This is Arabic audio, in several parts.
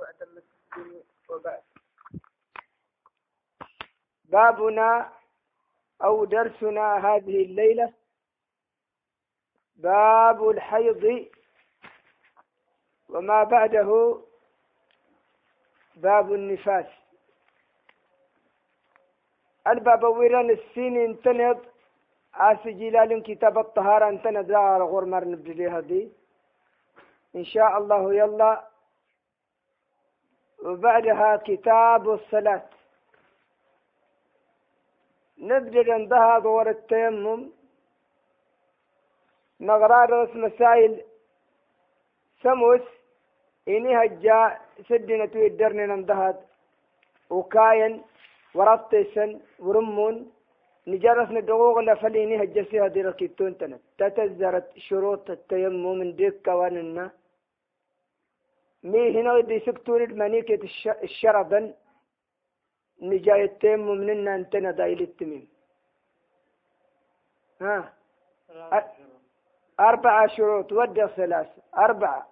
وأتم التسليم وبعد بابنا أو درسنا هذه الليلة باب الحيض وما بعده باب النفاس. الباب ويران السين انتنض آسي جلال كتاب الطهارة انتنض لا غور مر نبدي هذه إن شاء الله يلا وبعدها كتاب الصلاة. نبدأ عندها دور التيمم. رأس مسائل. سموس. إني هجا سدنا تويدرني نندهد وكاين. ورطيسن ورمون. نجرس ندقوق لفليني هجسي هذه ركيتون تنت. تتزرت شروط التيمم من ديك كواننا. مي هنا دي سكتور المانيكة الشربا نجاي التيمم مننا انتنا دايل التميم. ها؟ أربعة شروط ودي ثلاث. أربعة.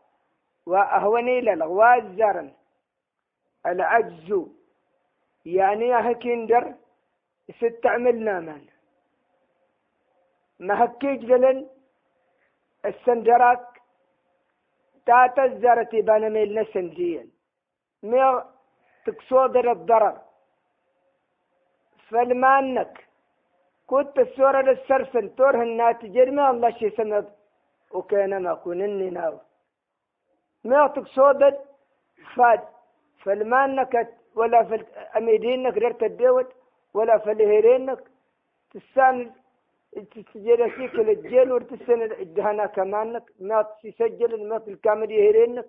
وأهوني للغوازرا العجز. يعني هكيندر ست عملنا من ما هكيج السندراك. تاتا الزرتي بان ميلنا سنديا ميغ تكسودر الضرر فلمانك كنت السورة للسرسن. تورها الناتجر ما الله شي سند. وكان ما كونني ناو ما تقصود فاد. فلمانك ولا في أميدينك ريرت الدوت ولا في الهيرينك تسان تسجل فيك الجيل ورتسن الدهنا كمانك ما تسجل ما الكامل يهرينك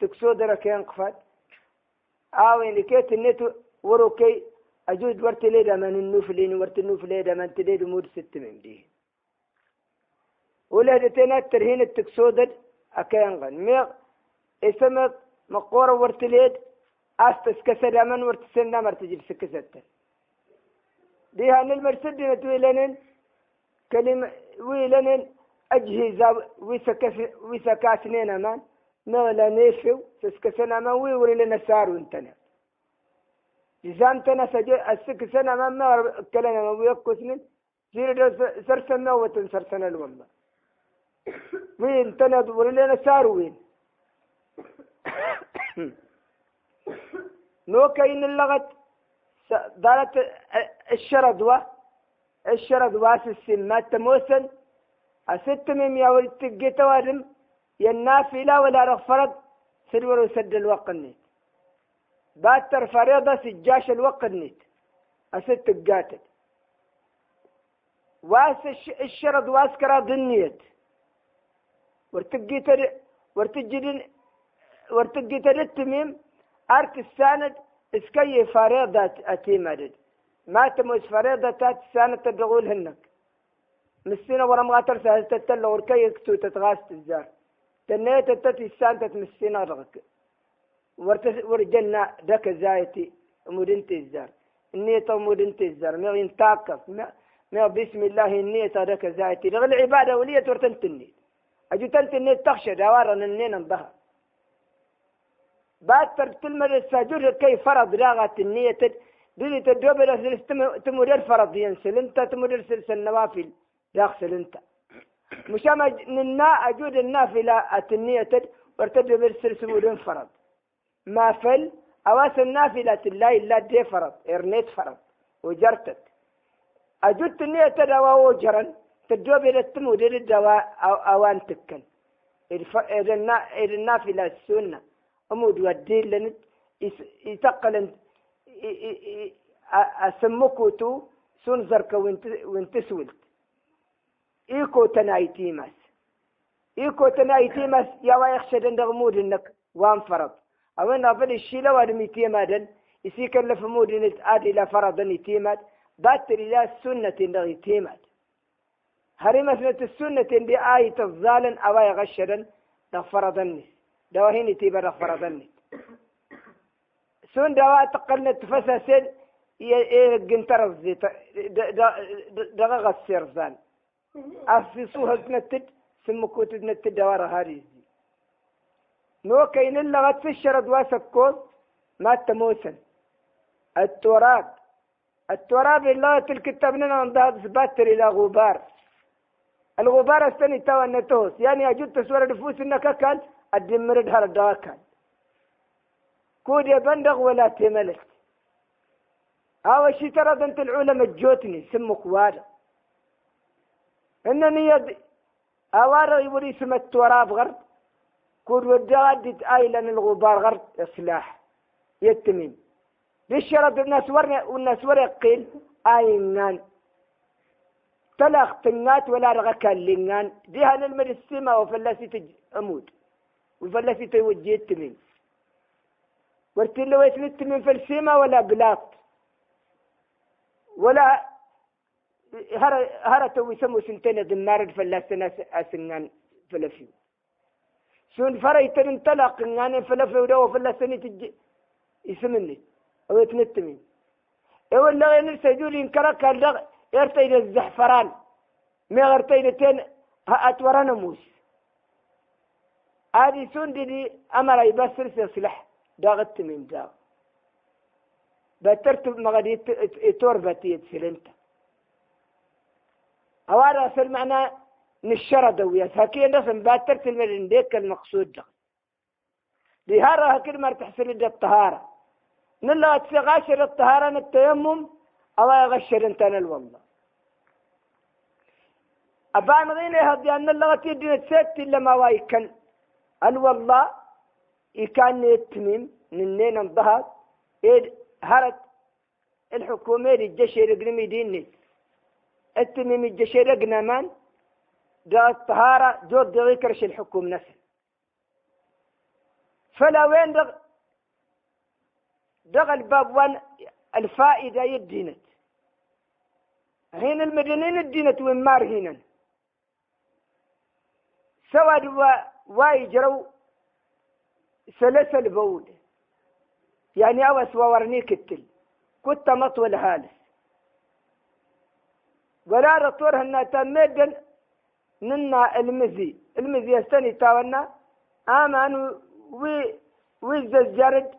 تقصود ركين قفاد. آوين كيت النتو وروكي أجود ورت ليدا من النوفلين ورت النوفلين من تليد مود ست من دي. ولا دتنا ترهين التكسودد أكين غن. ميغ إسمك مقور ورت ليد أستس كسد من ورت سنة مرتجب سكسدت دي هان المرسد نتويلنن كلمة ويلنن أجهزة ويسكس ويسكاسنين أمان. ما ولا نيفو سكسنا ما ويوري لنا سارو انتنا. جزام تنا سجل السك سنة ما ما كلنا ما ويكوسن زير سرسنا وتن سرسنا الوما وين تنا ولنا سار وين؟ نو كاين اللغت دارت الشرد و الشرد واس السمات تموسن أست من يا ولد تجيت وادم ينافلة ولا رغفرد. سلور وسد الوقت باتر فريضة سجاش الوقت نيت أست قاتل واس الشرد واس كرا دنيت ورتقيت ورتجدن ورتقيت التميم. أرك الساند. إسكي فريضة أتيمدد ما تموس فريضة تات الساند تدغول هنك مسينا ورا مغاتر سهل تتلا وركي يكتو تتغاس تزار تنيت تتي الساند تمسينا رغك. ورجلنا دك زايتي مدنت الزر النية مدنت الزر ما ينتاكف ما بسم الله النية دك زايتي. لغل العبادة ولية ورتنتني أجو تنتني تخشى دوارا النين انضها بعد تلمر الساجور كي فرض راغت النية دلي تدوبر تمرير فرض ينسل. انت تمرير سلسل النوافل. يغسل انت. مش أما ننا أجود النافلة النية ورتدبر سلسل فرض. ما فل أواس النافلة الله إلا دي فرض. إرنيت فرض. وجرتت. أجدت النية دواء وجرا تدوب إلى إلى الدواء أو أوان تكن. إذا النافلة السنة. أمود والدين لنت يتقل أسمكوتو سنزرك وانت سولت إيكو تنايتيماس إيكو تنايتيماس يا ويخشد غمود إنك وان فرض. أوين أفل الشيلة وادم يتيمادا يسي كلف مودين آدي لا فرضا يتيماد باتر إلى السنة اللي يتيماد هري مثلة السنة دي آية الظالن أو غشدا فرضني دواهين يتيبا فرضني سون دواء تقلنا تفسسن جنتر الزيت دغغ السيرزان أفسسوها تنتد سمكوت تنتد دوار هاري نو في الشرد واسكوز ما تموسن. التراب. التراب الله تلك التبنين ذهب سباتر إلى غبار. الغبار السني توا النتوس يعني أجد تسوار نفوس إنك أكل الدمر دهر الدواكل كود بندق ولا تملك. أول شي ترى أنت العلماء جوتني سمك وادا. إنني يد أوارا يوري اسم التراب غرب. كود ودادت آيلن الغبار غرب إصلاح. يتمين بالشرط الناس ورنا والناس ورقين آينان تلاخ تنات ولا رغك اللينان ديها السما وفلاسي تج أمود وفلاسي توجه التمين ورتين لو يسنت من فلسيما ولا بلاط. ولا هر هر تو يسمو سنتين دمار الفلاسنا أسنان فلفيو شون فري تنطلق يعني فلفيو ده وفلاسني تج يسمني. أو يتنتمين أو اللي غير سجولي إنكرك اللغ يرتين الزحفران ما غرتين تين أتوران موس. هذه سون دي أمر يبصر سلاح داغت من داغ بترتب مغادي تور بتيت سلنت. أوارا أصل معنى نشرة دوية. هكي نسم باترت المدن ديك المقصود ده دي هارا هكي ما تحسن الطهارة. نلا تغاشر الطهارة التيمم الله يغشر انت والله. أبان غيني هدي أن اللغة يدين تسيت إلا ما وايكن. أن والله يكان يتميم ننين انضهر إيه هرت الحكومة الجشير قنمي ديني. التميم الجشير قنمان دا الطهارة جود دا يكرش الحكوم نفسه. فلا وين دغ دغ الباب وان الفائدة يدينت. هنا المدنين الدينت وين مار هنا سواد وايجرو سلسل بود يعني أوس وورني كتل. كنت مطول هالس ولا رطور هنا تمدن ننا المزي المزي يستني تاونا. آمان وي ويزجرد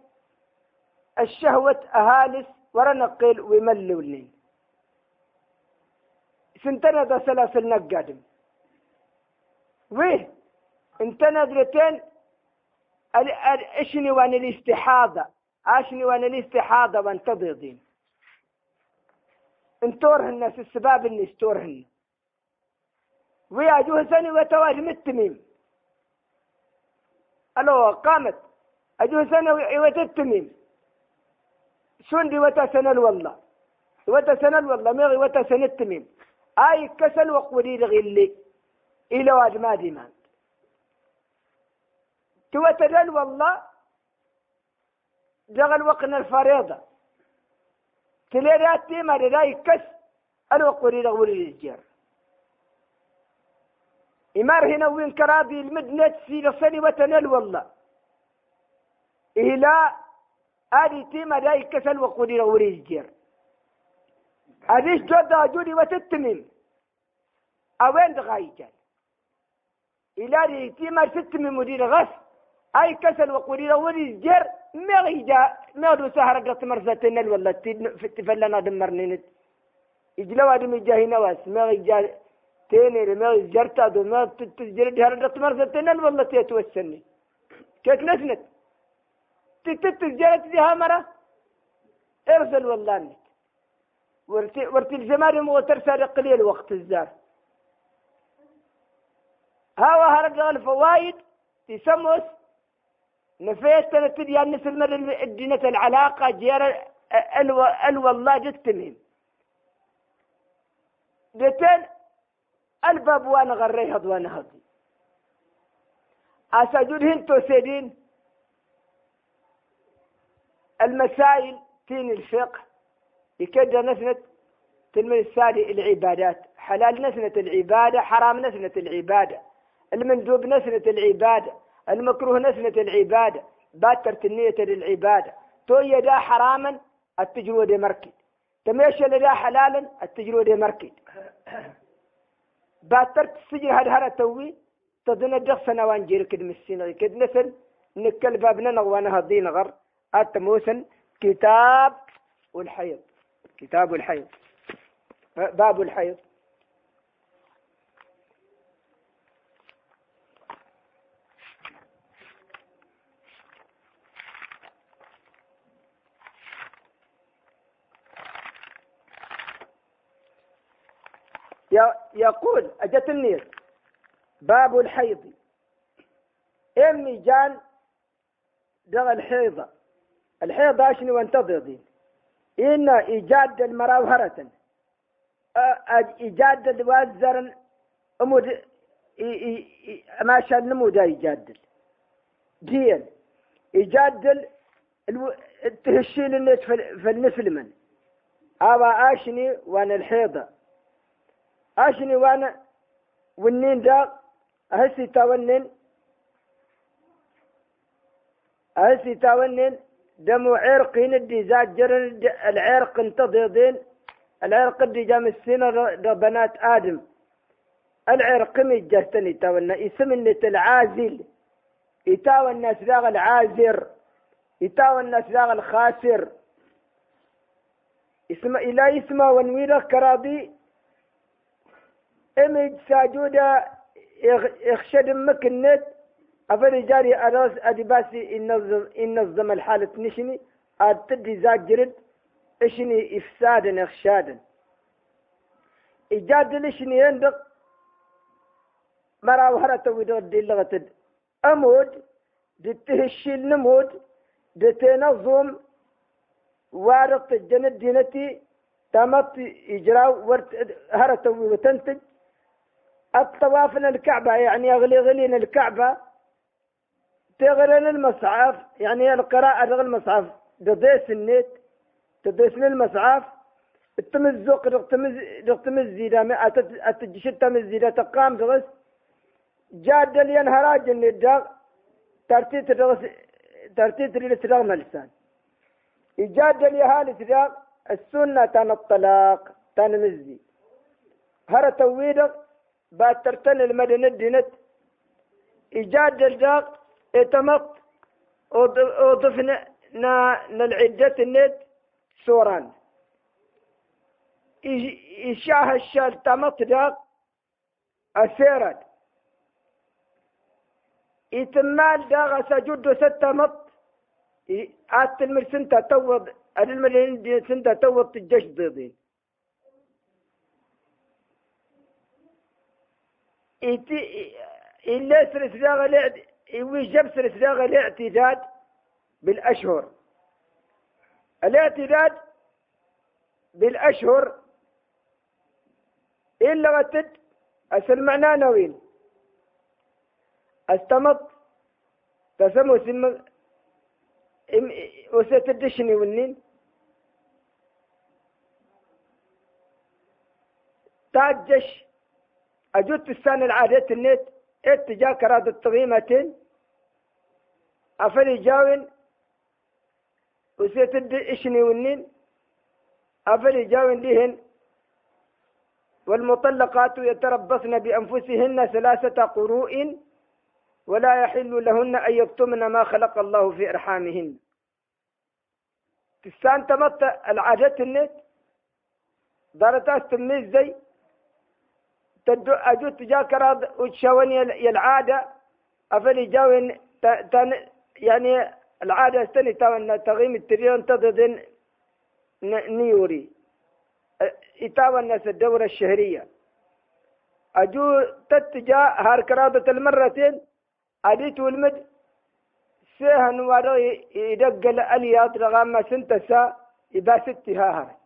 الشهوة أهالس ورنقل ويملولين سنتنا ذا سلاسل نقادم. ويه؟ انت ندرتين إشني وأن الاستحاضة؟ أشني وأن الاستحاضة وانتضيضين انتورهن الناس السباب اللي استورهن. ويا سني وتواج متميم. ألو قامت. أجوه سنة وتتميم سندي وتسنل والله؟ وتسنل والله مغي وتسنتميم آي كسل وقولي لغلي إلى واد ما. ديمان توتدل والله. دغل وقنا الفريضة. تليرات ما لا كس الوقوري لغوري الجير إمار هنا وين كرادي المدنة في لصني وتنل والله. إلى هذه تيما لا يكس. الوقوري لغوري الجير أديش جودة جودي وتتمم. أوين دغايجان إلى ريتي ما ست من مدير غس أي كسل وقولي ولي جر ما يجا ما دو سهر قط مرزتنا ولا تفلنا دمرنين يجلو آدم يجا نواس ما يجا تيني ما جرتا دو ما تجري دهر قط مرزتنا ولا تيتوسني كيف نسنت؟ تتت جرت دي مرة؟ إرسل والله انك ورتي ورتي الزمان مو ترسل قليل وقت الزار. هوا هرجع الفوائد تسمس نفيت تنتدي الناس المر الدينة العلاقة جير ألو ألو الله جتمين دتن الباب وأنا غريها وأنا هدي أسجد هنتو سيدين المسائل تين الفقه. يكد نسنة تلمي السالي العبادات. حلال نسنة العبادة حرام نسنة العبادة. المندوب نسنة العبادة. المكروه نسنة العبادة باترت النية للعبادة. تو يدا حراما التجربة دي مركي تميش لدا حلالا التجربة دي مركي باترت السجن هذا هذا توي تظن الدخ سنوان جير كد مسين. كد نسل نكل بابنا نغوانا هدي نغر. التموسن كتاب والحيض كتاب الحيض. باب الحيض. يقول أجت النير باب الحيض. إمي جان دغ الحيضة الحيضة شنو وانتظر إن إيجاد المراوهرة إيجاد الوازر أمود ما شاء نمودا يجادل دين يجادل التهشيل في النسل من أبا آشني وأنا الحيضة آشني وأنا والنين دا أهسي تاونن أهسي تاونن دمو عرق ندي زاجر العرق انتضيضين العرق دي جام السنة بنات آدم العرق مجستني تاونا اسم النت العازل يتاوى الناس ذاغ العازر يتاوى الناس ذاغ الخاسر اسم إلى اسم ونوير كراضي إمج ساجودة يخشد مكنت أفري جاري أراس أدباسي إنظم إنظم الحالة نشني أتدي زاجرد إشني إفسادا إخشادا. إيجاد لإشني يندق مرا وهرة ودود دي لغة أمود دي تهشي النمود دي تنظم وارق الجنة دينتي تمت إجراء ورت هرة وتنتج الطواف الكعبة يعني أغلي غلين الكعبة. تغرن المصحف يعني القراءة غير المصحف دضيس النت تدرس المصحف التمزق رقتمز رقتمز زيدا أتجش التمز زيدا تقام درس جاد لين هراج النداغ ترتيت درس ترتيت تداغ ملسان إجاد لي هالي تداغ. السنة تان الطلاق تان مزي هرا تويدق بعد ترتن المدينة دينت. إيجاد الداغ اتمط وضفنا نالعدة النت سوران. إشاه الشال تمط داق أسيرت. إتمال داغ سجد ستمط آت المرسنتا توض المرين دي سنتا توض تجش ضيضين. إتي إلا داغ ويجب سرس داغ الاعتداد بالأشهر. الاعتداد بالأشهر إلا غتد أسل معناه نوين. أستمط تسمو سم وستدشني والنين تاجش أجوت السنة العادة النت اتجاه كراد التغيمتين أفلي جاوين وسيتد إشني والنين أفل جاوين لهن والمطلقات يتربصن بأنفسهن ثلاثة قروء ولا يحل لهن أن يكتمن ما خلق الله في أرحامهن. تستان تمت العادة النت دارتاس تميز زي تدو أجو تجاكر وتشاوني العادة أفل جاوين يعني العادة استني تاون تغيم التريون تضدن نيوري. إتاوى الناس الدورة الشهرية. أجو تتجا هاركرادة المرتين. أديت والمد. سيهن ورا يدقل اليات رغم سنتسا. إذا ستها هرت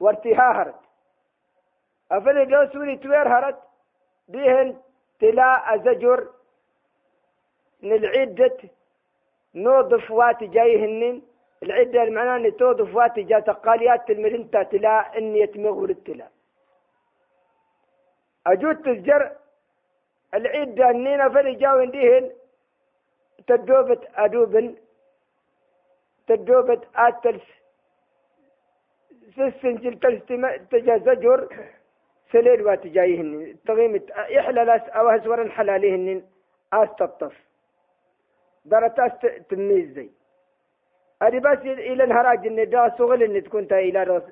وارتها هرت أفل جو سوري توير هرت بيهن تلا أزجر نلعدت نوظف وات جايهن العدة المعنى أن توظف وات جا تقاليات المرنتا تلا إن يتمغور التلا أجود تزجر العدة النينة فلي جاوين ديهن تدوبة أدوبن تدوبة آتلس سسنجل تجا زجر سليل وات جايهن. تغيمت. إحلى لاس أو هزورا حلاليهن آستطف درتاس تميز زي. أدي بس إلى الهراج إن دا سغل إن تكون إلى رس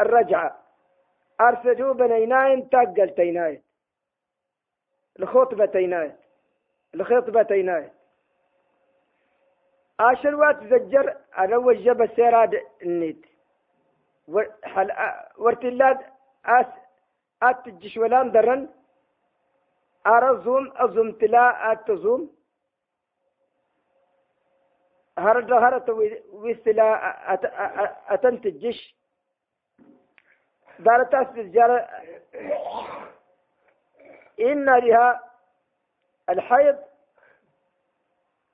الرجعة. أرسلوا بنيناين تقل تيناين الخطبة تيناين الخطبة تيناين آشر وات زجر أنا وجب السيراد النيت. ورتلاد أس أتجش ولان درن أرزوم أزوم تلا أتزوم هرد هرت ويستلا أتنتجش دارت الجارة إن لها الحيض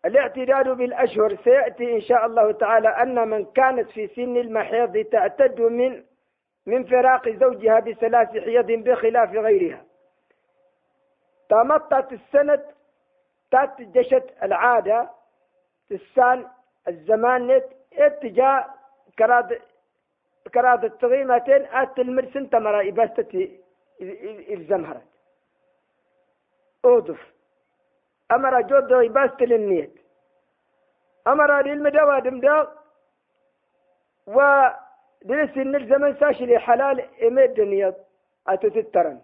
الاعتداد بالأشهر سيأتي إن شاء الله تعالى أن من كانت في سن المحيض تعتد من من فراق زوجها بثلاث حيض بخلاف غيرها. تمطت السنة تتجشت العادة السان الزمان نت اتجاه كراد كراد التغيمتين ات المرسن تمرا إباستي الزمهرت أودف. أمر جود إباست للنيت. أمر للمدوى دمدا و درس إن الزمن ساشلي حلال إمد دنيا أتتترن.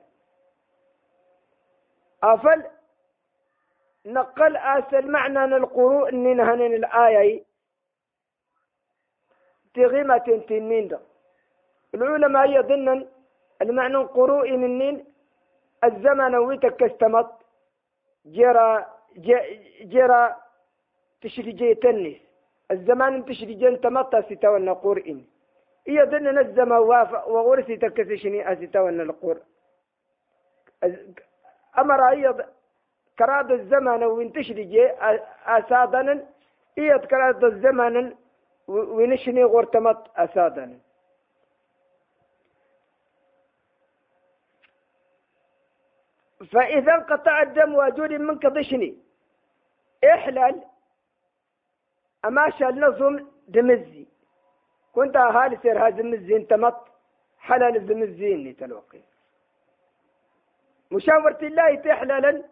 أفل نقل أسل معنى القروء إن نهن الآية تغيمة تنين ده العلماء يظنن المعنى قروء منين الزمن ويتكستمت جرى جرى تشريجي تنس الزمان تشريجي انتمت ستوى قرئن. إيا ذن نزم وافق وغرسي تكسشني أستوى القر. أمر أيضا كراد الزمن وينتشري أسادنا إيا كراد الزمن ونشني غرتمت أسادنا فإذا انقطع الدم وجود منك ضشني احلل أماشى النظم دمزي. كنت أهالي سير هذا المزي انتمت حلال الزمزيني تلوقي مشاورة الله تحللا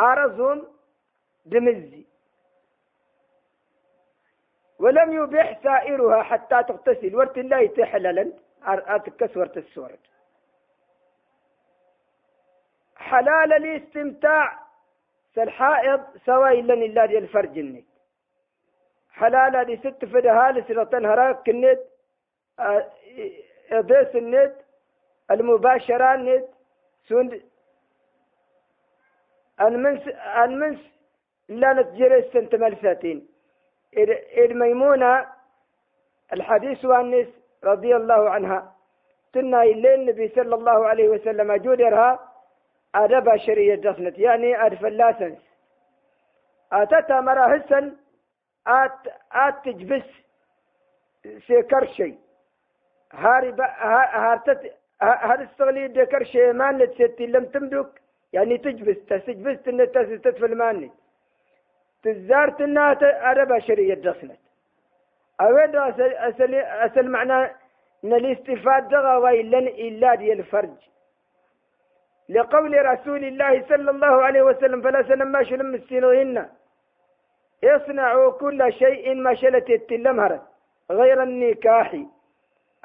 أرزهم دمزي. ولم يبيح سائرها حتى تغتسل ورت الله تحللا أتكس ورت السورة حلال الاستمتاع سالحائض سواء لن الله الفرج النت حلال دي ست فدها لسرة هراك كنت إضيس النت المباشرة النت سند المنس المنس لا نتجري السنت ملساتين. إذ ميمونة الحديث والنس رضي الله عنها تنا إلي النبي صلى الله عليه وسلم جودرها أدب شرية جسنت يعني أدف اللاسنس أتتا مرا هسن آت آت تجبس سيكر شيء. هاري هارتت هار استغلي دكر شيء ما نتستي لم تمدك يعني تجبس تسجبس ان تستف الماني تزارت انها أدب شرية جسنت أود أسل, أسل معنى ان الاستفاد دغا وإلا إلا دي الفرج لقول رسول الله صلى الله عليه وسلم فلا سلم شلم السنوهن. يصنع كل شيء ما شلت التلمهرة غير النكاح.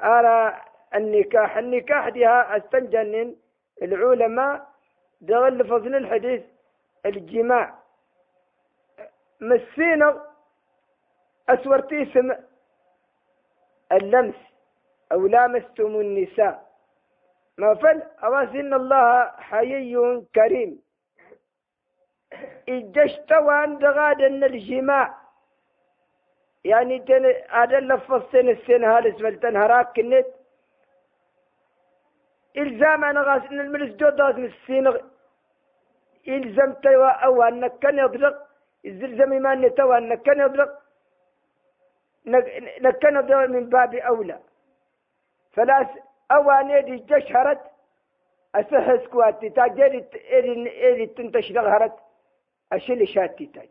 على النكاح النكاح ديها أستنجنن العلماء دغل فضل الحديث الجماع. مسينا أسورتي سم اللمس أو لامستم النساء. ما فل؟ أواسن الله حيي كريم. إجشتوا عند غادن الجماع يعني تن هذا لفظتين السن هالس فلتن هراك كنت. إلزام أنا غاس إن الملس جود من السين إلزم توا أو أنك كان يضرق الزلزم ما نتوا أنك كان يضرق نكن يضرق من باب أولى. فلا أوانيدي جشهرت أسحس كواتي. إيدي إيدي تنتشر غهرت أشل شاتي تاج.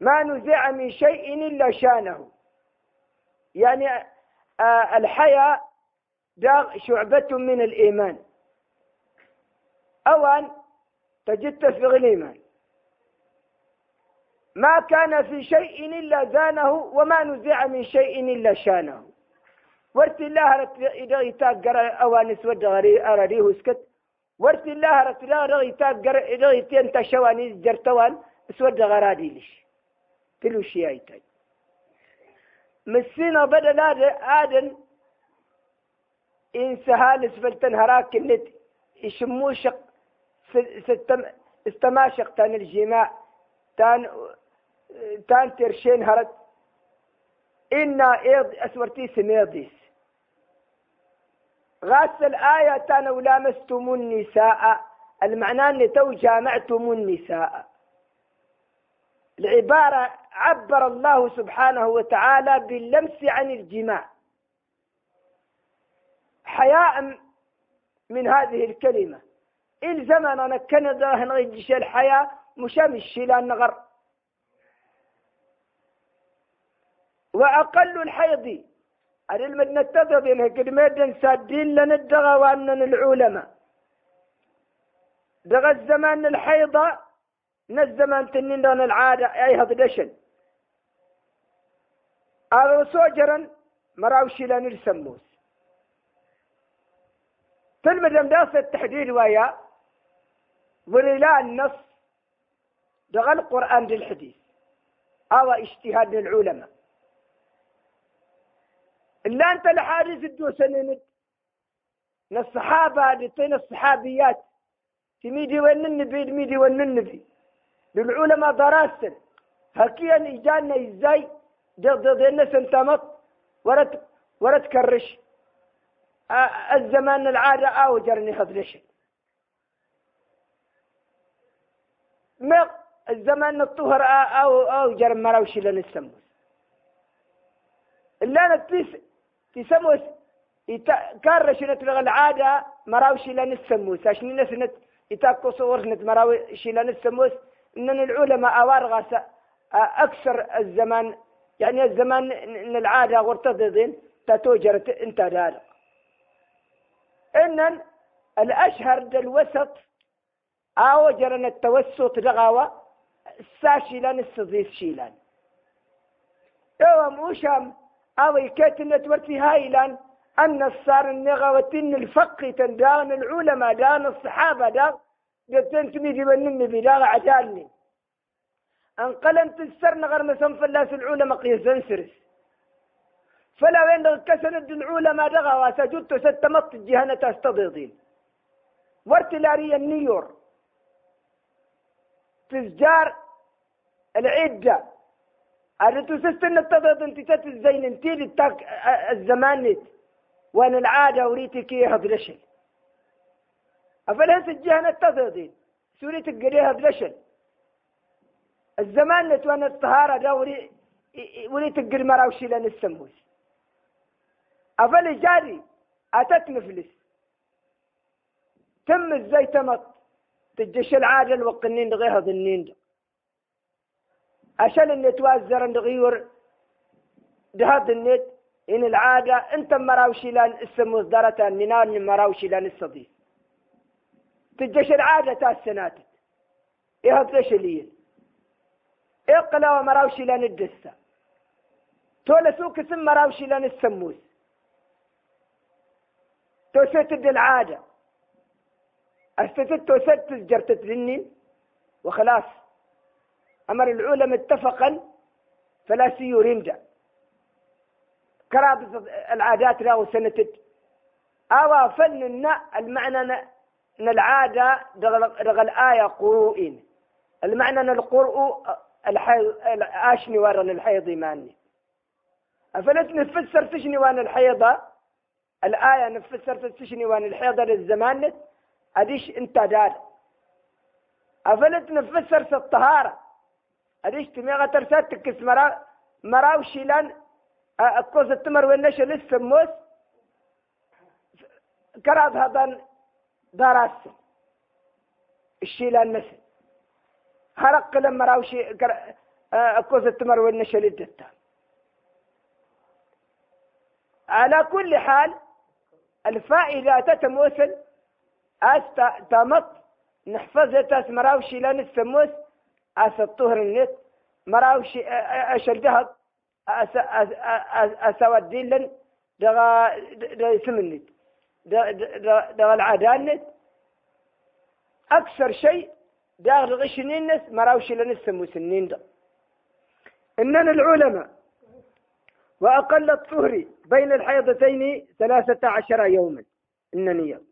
ما نزع من شيء إلا شانه. يعني آه الحياة داغ شعبة من الإيمان. أوان تجد في الإيمان. ما كان في شيء إلا زانه وما نزع من شيء إلا شانه. ورت الله إذا يتاقر أوانس ودغري أراريه اسكت ورت الله رت لا رغي يتاقر إذا يتين شواني جرتوان اسود غرادي ليش؟ شيء يتاج مسينا بدل هذا آدن إن سهال سفلتن هراك النت يشموشق استماشق تان الجماع. تان تان ترشين هرد إنا إيض أسورتي سميضيس. غاس الآية تان ولامستم النساء المعنى أن تو جامعتم النساء العبارة عبر الله سبحانه وتعالى باللمس عن الجماع. حياء من هذه الكلمة. إن زمن كندا هنغيش الحياة مشامش لأن نغر وأقل الحيض على المدنة تضرب قد ميدن سادين لنا الدغى وأننا العلماء. دغى الزمان الحيضة نزمان تنين دون العادة أي هضدشن هذا سوجرا مراوشي لأن السموس تلمدم دراسة التحديد ويا وللا النص دغى القرآن للحديث. هذا اجتهاد العلماء إلا أنت لحارس الدوسنين الصحابة لطين الصحابيات. تميدي وين النبي تميدي وين النبي للعلماء دراسة. هكيا إجانا إزاي؟ دينا سنتمط ورد ورد كرش. الزمان العادة أو جرني خذلش ما الزمان الطهر أو أو جر مراوش للسموس اللي أنا تسموس كرش نتلغى العادة مراوش للسموس عشان نسنت يتاكو صور نت مراوش للسموس إن العلماء أوارغ أكثر الزمان يعني الزمان إن العادة غرتضدين تتوجرت إنت دار إن الأشهر الوسط أوجرن التوسط رغاوة ساشيلان الصديف شيلان. يوم وشام أو كاتنة ورتي هايلان أن الصار النغوة إن الفقه تندان العلماء دان الصحابة دان قلت ميدي والنبي لا عجالني. انقلنت السر نغر مسم فلاس العلماء قيس انسرس فلا وين كسند العلماء دغا وسجدت ستمط الجهنة تستضيضين. وارتلاري النيور. تسجار العدة. تسستن التضيض أنت تتزين أنت للتاك الزمان نت. وأنا العادة وريتك إيه هدرشل أفلهس الجهنة تضيضين سوريتك قريه هدرشل الزمان نتوانا الطهارة دوري ولي تقر مراوشي لأن السموس. أفل جاري أتت نفلس تم إزاي تمط تجيش العادة الوقنين غير ظنين عشان ان توازر نغيور دهاد النت إن العادة أنت مراوشي لأن السموس دارتا ننال مراوشي لأن الصديق. تجيش العادة تاس سناتك إيه هذا ليه اقلا ومراوشي لأن الدسة؟ تولا سوك سم مراوشي لأن السموس. توسيت العادة استتت توسيت جرتت لني وخلاص. أمر العلماء اتفقا فلا سيور ينجع كرابة العادات لا سنتت أوا فن المعنى أن العادة رغل آية قروئين المعنى أن القرء الحيض اشني ورن الحيض ماني افلت نفسر تشني وان الحيضة؟ الآية نفسر تشني وان الحيضة للزمان أديش انت دار. أفلت نفسر الطهارة؟ أديش تميغة ترسات تكس مرا مراو شيلان القوس التمر والنشا لسه موس كراد هذا دراس الشيلان نسل هرق لما راوشي أكوز التمر والنشل الدتا على كل حال الفائدة تتموسل تمط نحفظ تاس مراوشي لأن السموس أس الطهر النت مراوش أشل جهد أسوى ديلن دغا دغا يسمني دغا العادان أكثر شيء داغ غشنين نس مراوش لنسمو سنين ده إننا العلماء وأقل الطهر بين الحيضتين ثلاثة عشر يوما إنني. يوم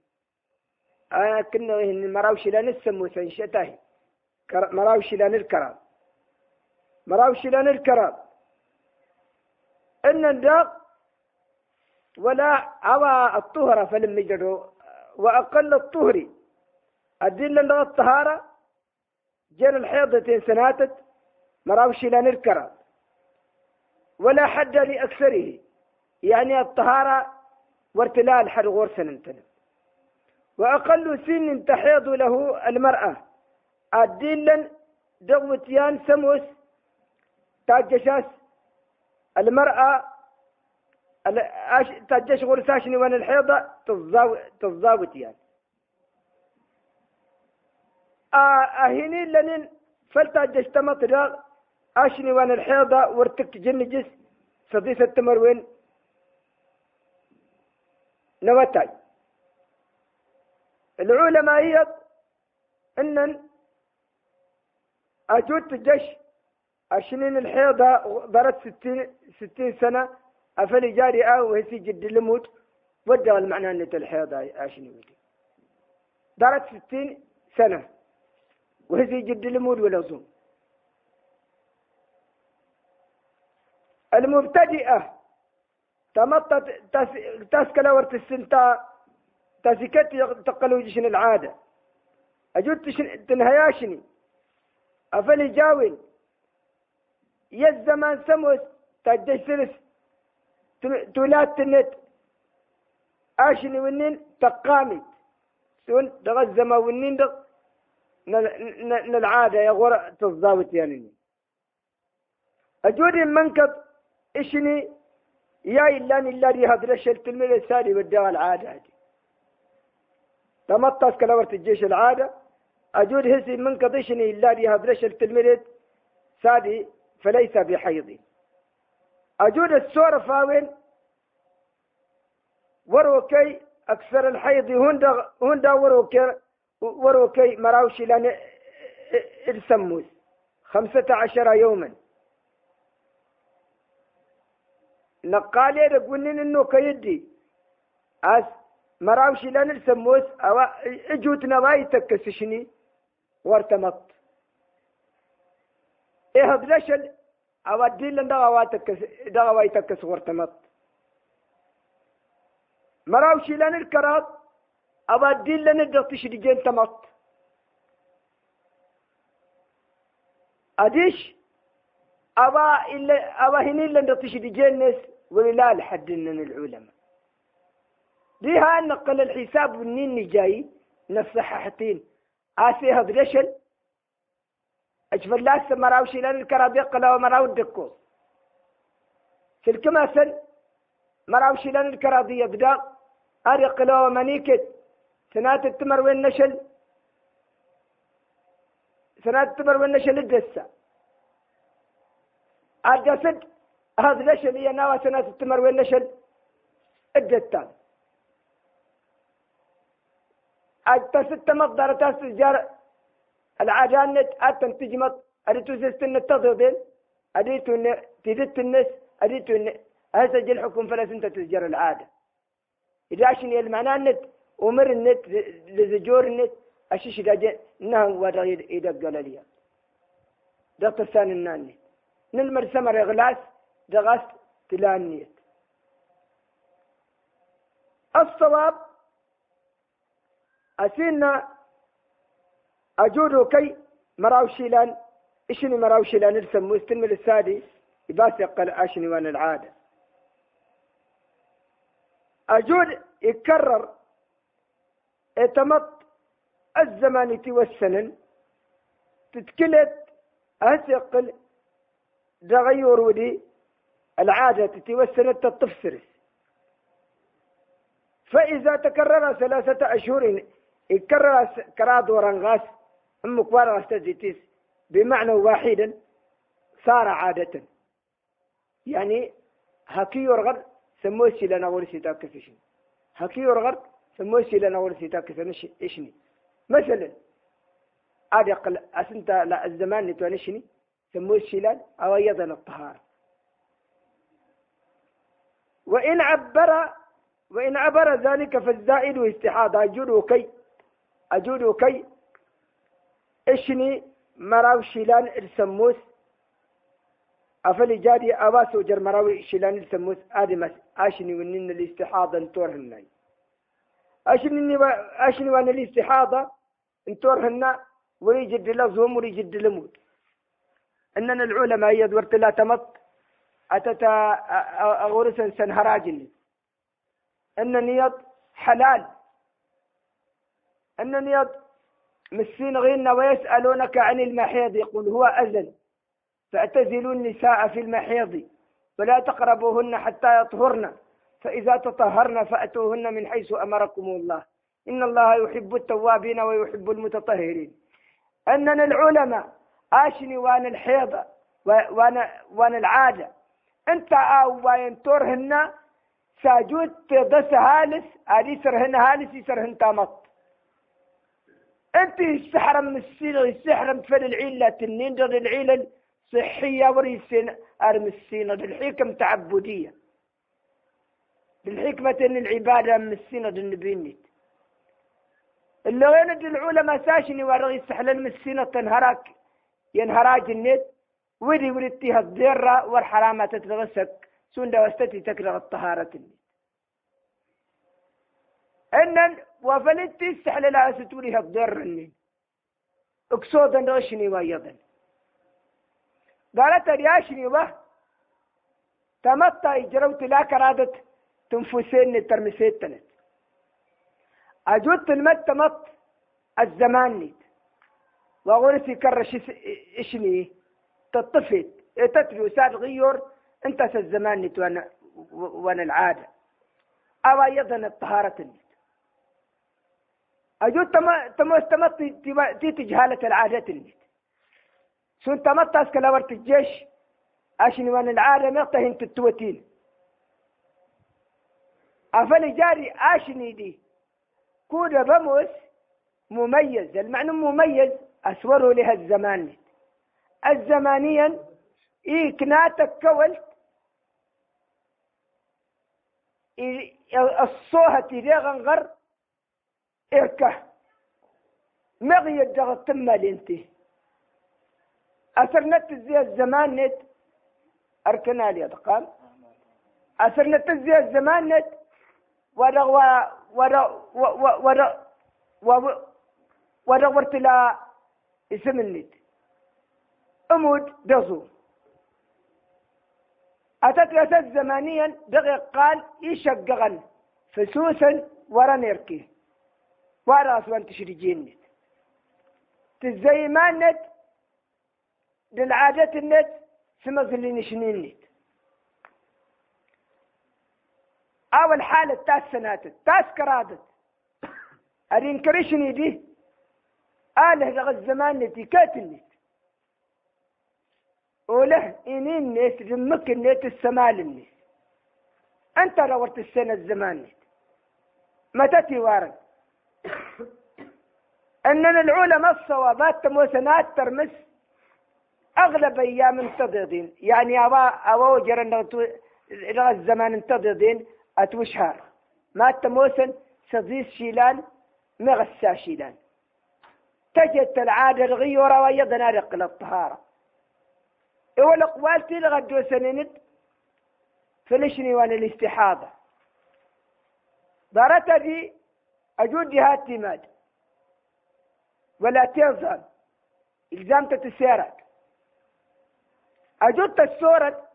أنا كنا مراوش لنسمو سنشتاه مراوش لنذكران مراوش لنذكران إن الداق ولا عوى الطهر فلم يجدوا وأقل الطهر. الدين لنا الطهارة. جن الحيضة سناتت. مراوش لنذكران ولا حد لأكثره. يعني الطهارة وارتلال حد غرسن وأقل سن تحيض له المرأة. الدين دغوتيان سموس تاجشاس المرأة تاجش غرساشني وان الحيضة تضاوتيان أهيني لنين فلتاجش تمط أشني وان الحيضة ورتك جس صديسة التمروين نوتاي العلماء هي ان اجود الجيش اشنين الحيضة ضرت ستين, ستين سنة. افلي جاري أو هسي جد الموت ودى المعنى ان الحيضة اشني ودي ضرت ستين سنة. وهسي جد الموت والعظوم المبتدئة تمطت تسكل ورت السنتا تسكت تقلو جشن العادة. أجود تنهياشني أفلي جاوين. يزمان سموس تجدش سلس تولات تنت. آشني ونين تقامي سون دغزما ونين دغ. نالعادة يا غور تضاوت يعني أجود منكب إشني يا إلا إلا دي هذا الشيء التلميذ الثاني بدأ العادة تمطس كلاورة الجيش العادة. أجود هسي من قضيشني إلا هذا الشيء التلميذ سادي فليس بحيض أجود السورة فاوين وروكي أكثر الحيض هندا هندا وروكي وروكي مراوشي لأن السموس خمسة عشر يوما. نقالي رقونين إنه كيدي. أس مراوشي لأن السموس أو اجوت نواي تكسشني. وارتمط. إيه هدلشل أو الدين لن دغوا تكس دغوا يتكس وارتمط. مراوشي لأن الكرات أو الدين لن الدغتش ديجين تمط. أديش؟ أبا إلا أبا هني إلا نطيش دي جنس ولا لحد من العلماء ديها نقل الحساب والنين جاي نصححتين. آسي هذا رشل أجف الله مراو شيلان الكراب يقلا ومراو الدكو سلك مثل مراو شيلان الكراب يبدا أرقلا ومنيكت سنات التمر وين نشل؟ سنات التمر وين نشل الدسة؟ الجسد هذا ليش اللي ناوى سنة التمر وين نشل؟ الدتان التست مصدر تسجر العجانة أتن تجمط أديتو سيستن التضيضين أديتو تدت النس أديتو أسجل الحكم فلا سنت تسجر العادة. إذا عشان المعنى النت ومر النت لزجور النت. أشيش إذا نهن إذا قال لي. ده ثاني الناني نلمر سمر إغلاس دغاس تلانيت الصواب أسينا أجودو كي مراوشيلان إشني مراوشيلان السم مستلم السادي يباس يقل أشني وأن العادة أجود يكرر اتمط الزمان توسنن تتكلت أسيقل تغير ودي العادة تتوسن تطفسرس فإذا تكرر ثلاثة أشهر يكرر كراد ورنغاس أم كبار بمعنى واحدا صار عادة. يعني هكي يرغر سموه لنا ورسي تاكسشن هكي يرغر سموه لنا ورسي تاكسشن إشني. مثلا عاد يقل أسنت لا الزمان نتوانشني سموه الشلال أو يضن الطهارة وإن عبر وإن عبر ذلك فالزائد استحاضة أجود كي أجود كي إشني مراو شيلان إلسموس أفلي جادي أباس وجر مراوي شيلان إلسموس آدمس أشني ونن الاستحاضة انتور هناي أشني أشني وان الاستحاضة انتور هنا ويجد لفظهم ويجد لموت. أننا العلماء يدورت لا تمط أتتا أغرسا سنهراجني. أن نيض حلال أن نيض مسين غينا ويسألونك عن المحيض. يقول هو أذن. فاعتزلوا النساء في المحيض. ولا تقربوهن حتى يطهرن. فإذا تطهرن فأتوهن من حيث أمركم الله. إن الله يحب التوابين ويحب المتطهرين. أننا العلماء آشني وأنا الحيضة وأنا, وأنا العادة. أنت آو وين تورهن ساجود تدس هالس. ادي سرهن هالس يسرهن تامط أنت السحر من السين السحر متفل العيلة تنين در العيلة صحية وريسين أرم السين الحكم تعبدية. بالحكمة إن العبادة من السين النبينيت اللي غير العلماء ساشني ورغي السحلن من السين تنهراك ينهراج النت ودي ولدتها الضرة والحرامة تتغسك. سون دوستتي تكره الطهارة إنن وفلتي استحل لها ستوليها الضر النين اكسودا نغشني ويضن قالت رياشني وه تمطى إجروت لا كرادت تنفسين الترمسيت تنت. أجود المت تمط الزمان نيت. وغورسي كرش إشني تطفت تتفي وساد غيور انت الزمان وأنا وأنا العادة. أو أيضا الطهارة أجو تم تم استمت تي تجهالة العادة النت سون تمت اسكلا ورت الجيش عشان وأنا العادة مقتهن تتوتين. افل جاري أشني دي. كودا بموس مميز المعنى مميز اسوره لها الزمان. الزمانيا إيه كناتك كولت. الصوهة تيريغ غنغر إركة. مغي الدغ تم لنتي أثر زي الزمان نت. أركنا لي أدقام أثر زي الزمان نت. ورا ورا ورا ورا ورا ورت لا اسم النت. أمود دزو. أتت أتت زمانيا دقيق قال يشقغن فسوسا ورا نيركي. ورا أسوان تشريجين نت تزيمان نت للعادة النت؟ سمز اللي نت أول حالة تاس سناتت تاس كرادت. أرين كريشني دي آله لغا الزمان نتي كاتل وله إنين نيت رمك نيت السمال النيت أنت رورت السنة الزمان نيت متى تيوارن أننا العلماء الصوابات تموسنات ترمس أغلب أيام انتظرين يعني أبا أبا وجر إلى الزمان انتظرين أتوشهر ما تموسن صديس شيلان مغسا شيلان. تجد العادة الغيورة ويضنا رقل الطهارة. اول اقوال تلغى دو سنينت. فلشني وأنا الاستحاضة. دارت دي أجود جهات تيماد. ولا الزام تتسيرك اجود الصورة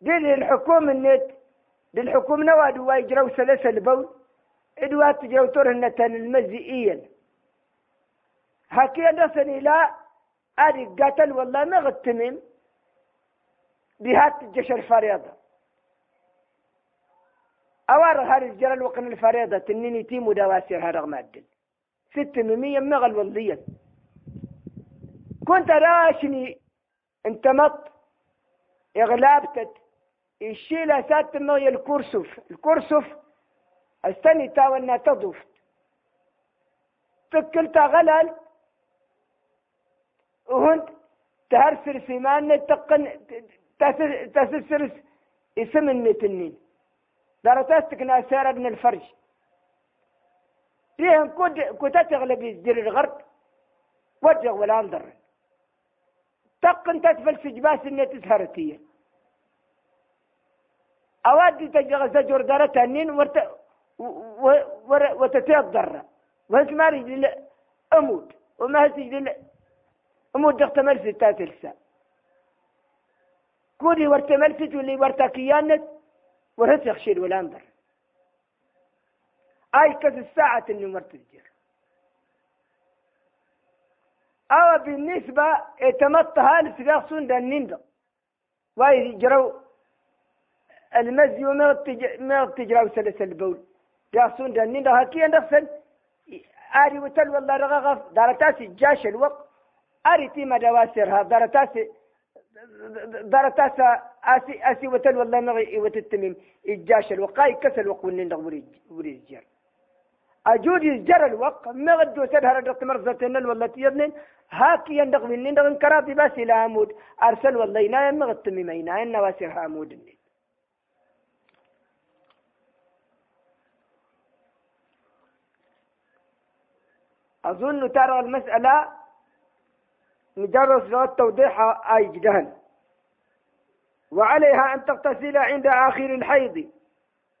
دي للحكومة النت. للحكومة نواد ويجروا سلسل بول. إدوات تجروا النتن المزئيا هكي نصني لا أدي قتل والله ما غتمم. بهات الجيش الفريضة. أوار هذا الجرى وقن الفريضة تنيني تيم ودواسير هذا ست مية مغل والله كنت راشني انت مط اغلابتت الشيلة سات مغي الكرسف الكرسف استني تاونا تضفت تكلتا غلل وهند تهرسر سيمان تقن تسسرس اسم النتنين درتاستك ناسارة من الفرج. فيهم كنت تغلب يزدر الغرب وجه ولا أنظر. تقن تتفل سجباس اني تسهرتيه أوادي تجغ زجر دارتها النين ورت وتتيض ضرة وهز ما رجل أمود وما هز رجل أمود دخت ملسي تاتلسا كوري ورت ملسي واللي ورتا كيانت. ورهس ولا أنظر. أي كز الساعة اللي مرت الجر أو بالنسبة اتمطها لسقاق سندا النندق واي جرو المزي وما تجرى وسلس البول. قاصون دا النندق هكي نغسل آري وتل والله رغغف دارتاسي جاش الوقت آري تيما دواسرها دارتاسي درتاسا اسي آسي وتل والله نغي وتتمم الجاش الوقاي كسل وقون وريج وريج جر أجود يجر الوق ما غدو سدها ردت مرزتين والله تيرنين هاكي يندق من نندق انكرابي بس إلى عمود. أرسل والله ينايم ما غتمي ما ينايم نواسر عمود. أظن ترى المسألة مجرد توضيحها أي جدهن. وعليها أن تغتسل عند آخر الحيض.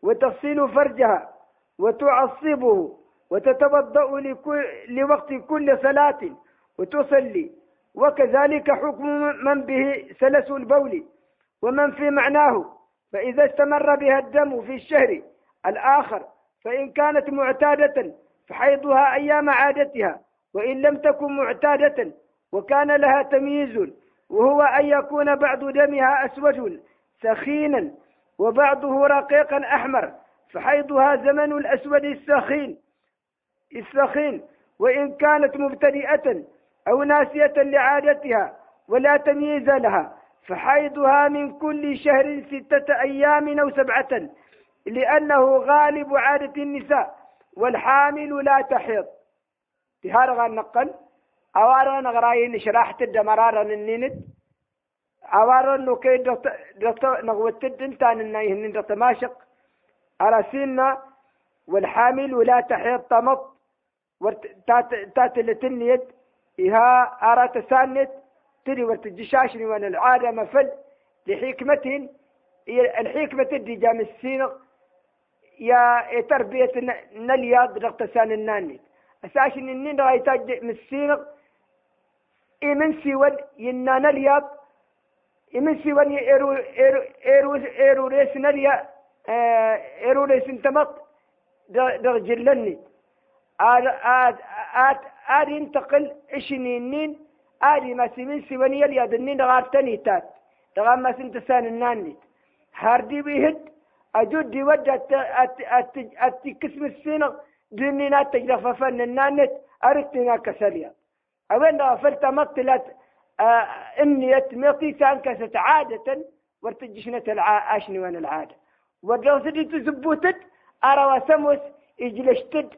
وتغسل فرجها. وتعصبه وتتوضأ لوقت كل صلاة وتصلي. وكذلك حكم من به سلس البول ومن في معناه. فإذا استمر بها الدم في الشهر الآخر فإن كانت معتادة فحيضها أيام عادتها. وإن لم تكن معتادة وكان لها تمييز وهو أن يكون بعض دمها أسود سخينا وبعضه رقيقا أحمر. فحيضها زمن الأسود السخين السخين وإن كانت مبتدئة أو ناسية لعادتها ولا تمييز لها فحيضها من كل شهر ستة أيام أو سبعة لأنه غالب عادة النساء والحامل لا تحيض. تهارغ النقل أوارا نغراين شراحة الدمرارة النينت أوارا نو كي دكتور نغوت الدنتان النايهن دكتور ماشق arasina walxamil walaa taxeed tamad wartateletiniyed iha aratasanet tiri wartijishaashni wan alcaada mafal lixikmatin iyo alxikmati dijamisiina ya etarbiyat nalyad raktasaninanit asaashin ininagaita misiina imin siwan yinanalyad imin siwan eruresinalya إيرو ريس انتمط درجلني آد آد آد آد ينتقل إشنينين آد ما سيمن سيوني الياد النين غارتني تات. دغام ما سنتسان الناني هاردي بيهد. أجود دي ود أت أت أت أت كسم السينغ. دنينا تجرف فن النانت أرتنا كسريا أوين غفلت مطلت آه إني مطي كست عادة. ورتجشنة العاشن وان العادة. ودلو سدي تزبوتت أرى وسموس إجلشتد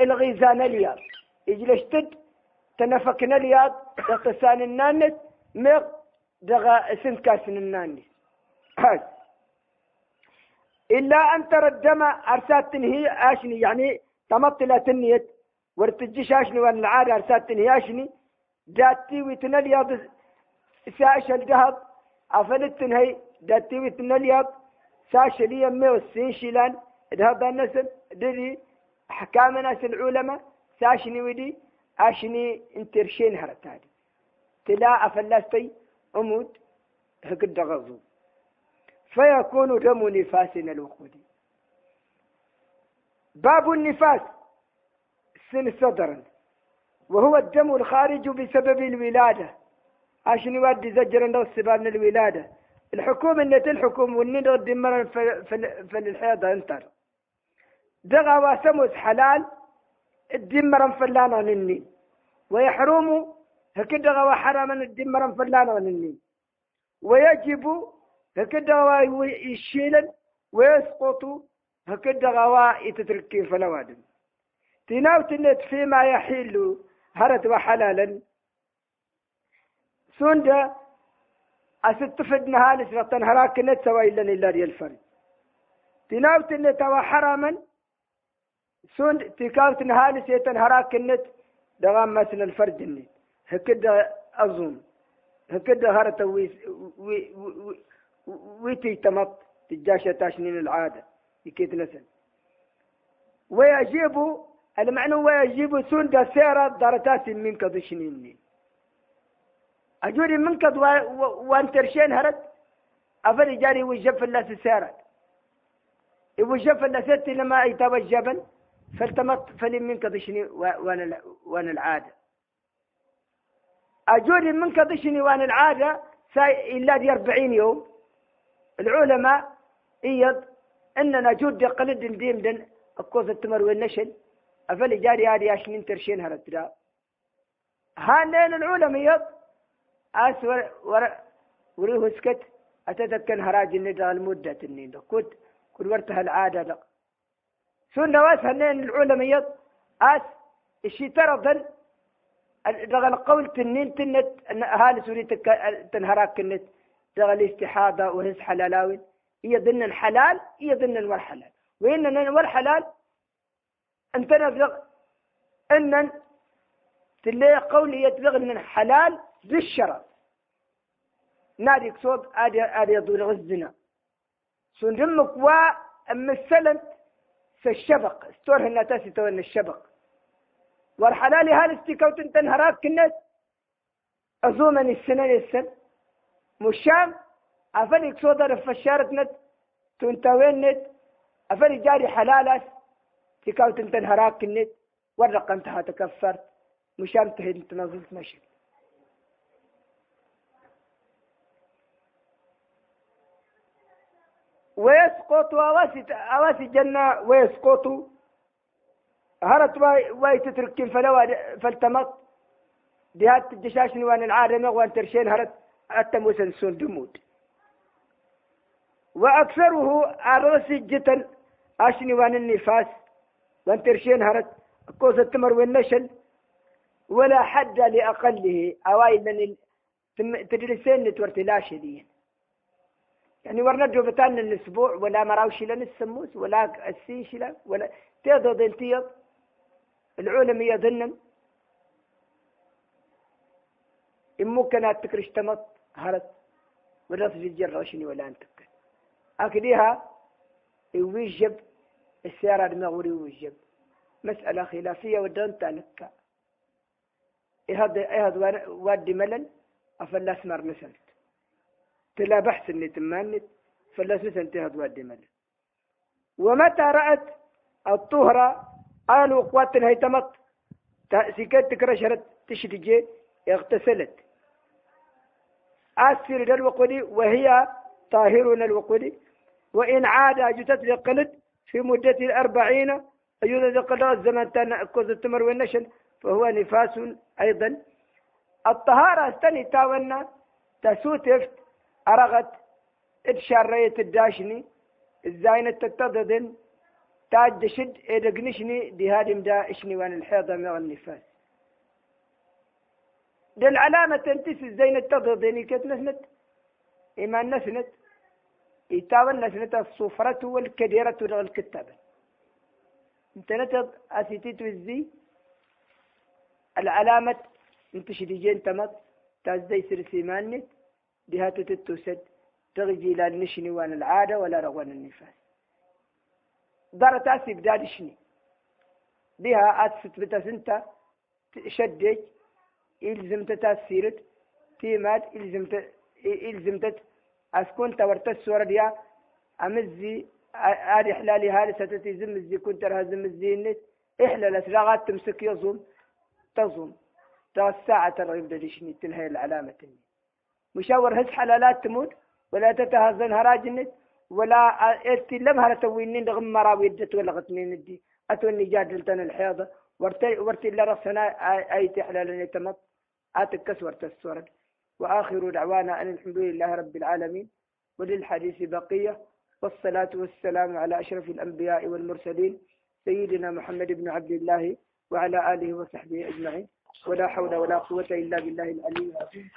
الغيزان الياض. إجلشتد تنفكنا الياض دقسان النانت مغ دغا سنكاسن النانت إلا أن ترى الدم أرسات هي آشني يعني تمطلة النيت ورتجيش آشني وان العادة أرسات هي آشني. داتي ويتنليض ساش الذهب أفلت تنهي داتي ويتنليض ساش لي والسين شيلان ذهب النسل دري أحكام ناس العلماء ساشني ودي أشني انترشين هرتادي. تلا أفلستي أمود هكذا غضو فيكون دم نفاس الوقود. باب النفاس سن صدرا. وهو الدم الخارج بسبب الولادة. عشان يودي زجر من الولادة. الحكومة اللي الدمر في الحيضة انتر. دغا واسموس حلال الدمر فلانا للني ويحرموا هكذا وحرم الدمر فلانا للني ويجب هكذا يشيلا ويسقط هكذا غواء يتتركي فلوادم تناوت النت فيما يحل هرت وحلالا. سوندا أستفد نهالس رطن هراك النت سواء إلا إلا ديال الفرد. تناوت النت وحراما سون تكاوت نهالس يتن هراك النت دغام مثل الفرد النت هكذا أظن. هكذا هرت وي وي وي ويتي تمط. تجاشة تاشنين العادة. يكيد نسل. ويجيب المعنى ويجيب سند سيرة درتات منك ضشنيني أجوري منك وانترشين هرت أفل جاري وجب الله سيرة وجب الله ستي لما يتابع الجبل فالتمط فلم منك ضشني وأنا وأنا العادة. أجوري منك ضشني وأنا العادة إلا دي أربعين يوم. العلماء إيض أننا جود قلد ديم دن أكوز التمر والنشل أفلي جاري هذه عشان ترشين هرتدا هانين العلماء إيض أس ور وريه سكت أتذكر هراج الندى المدة النين كنت كنت ورتها العادة دق سنة واس هنين العلماء إيض أس الشي ترى دغل قول تنين تنت هالي سوري تنهراك النت دغل استحاضة وهز حلالاوي. هي ضمن الحلال هي ضمن الحلال وإن والحلال أنت نبغ أن تلي قولي يتبغ من حلال بالشرع نادي صوت آدي آدي يدور غزنا سندمك و مثلا الشبق. ستور هنا تاسي تون الشبق. والحلال هل استيكوت تنهراك كنت. أزومن السنة للسن. مشام أفلك صدر فشارت نت تنتوين نت. أفلك جاري حلالس. تكاو تنتن هراك النت ورق انتها تكفرت مشام تهد تنظلت مشي ويسقط أواسي جنة ويسقط. هرت واي تترك فلو فالتمط دهات الدشاش وان العالم وان ترشين هرت التموسن السون دمود. وأكثره الرسي جتا أشني وان النفاس. وان ترشين هرت كوز التمر والنشل. ولا حد لأقله. أوائل من تدرسين نتورتي لا شديد. يعني ورنا جوفتان الأسبوع ولا مراوشي لن السموس ولا السيش لا ولا تيضو دلتيض العلم يظنن. ممكن تكرش تمط هرت. ولا تجي شنو ولا أنت أكديها يوجب السيارة المغوري يوجب. مسألة خلافية ودون تانكا إيه هذا وادي ملل أفلا أسمر تلا بحث اللي تمانت فلا سنت هذا وادي ملل ومتى رأت الطهرة قالوا قوات هيتمط سكت تكرشرت تشتجي اغتسلت. أسفر الوقودي وهي طاهرون الوقودي. وإن عاد جتت لقلد في مدة الأربعين أيضا قضاء الزمن كوز التمر والنشن فهو نفاس أيضا. الطهارة استني تاونا تسوتفت أرغت إدشارية الداشني الزاينة تتضدن تاج شد إدقنشني دي هادم دا إشني وان الحيضة مع النفاس. دي العلامة تنتس الزينة تضدني كت نسنت؟ إيمان نسنت؟ إتاوان نسنت؟ الصفرة والكديرة والكتابة أنت نتض أسيتيت وزي العلامة انت شديجين تمت تازدي سرسيمانت دي تتوسد تغجي لا نشني وان العادة ولا رغوان النفاس. دار تاسي بداد شني. بها أتست بتسنتا شدج إلزمت تاسيرت تيمات إلزمت إلزمت أسكن تورت السورة ديا أمزي هذه حلالي هذه ستتي زمزي كنت رها زمزي النت إحلال أسلاغات تمسك يظن تظن تا الساعة ترى يبدأ ديشني تلهي العلامة مشاور هز حلالات تموت ولا تتهزن هراج النت ولا إرتي لم هرت وينين دغم مرا ويدت ولا غتنين دي أتوني جادلتن الحيضة ورتي ورتي إلا رسنا اي تحلال تمط أتكس ورت السورة وآخر دعوانا أن الحمد لله رب العالمين وللحديث بقية. والصلاة والسلام على أشرف الأنبياء والمرسلين سيدنا محمد بن عبد الله وعلى آله وصحبه أجمعين. ولا حول ولا قوة إلا بالله العلي العظيم.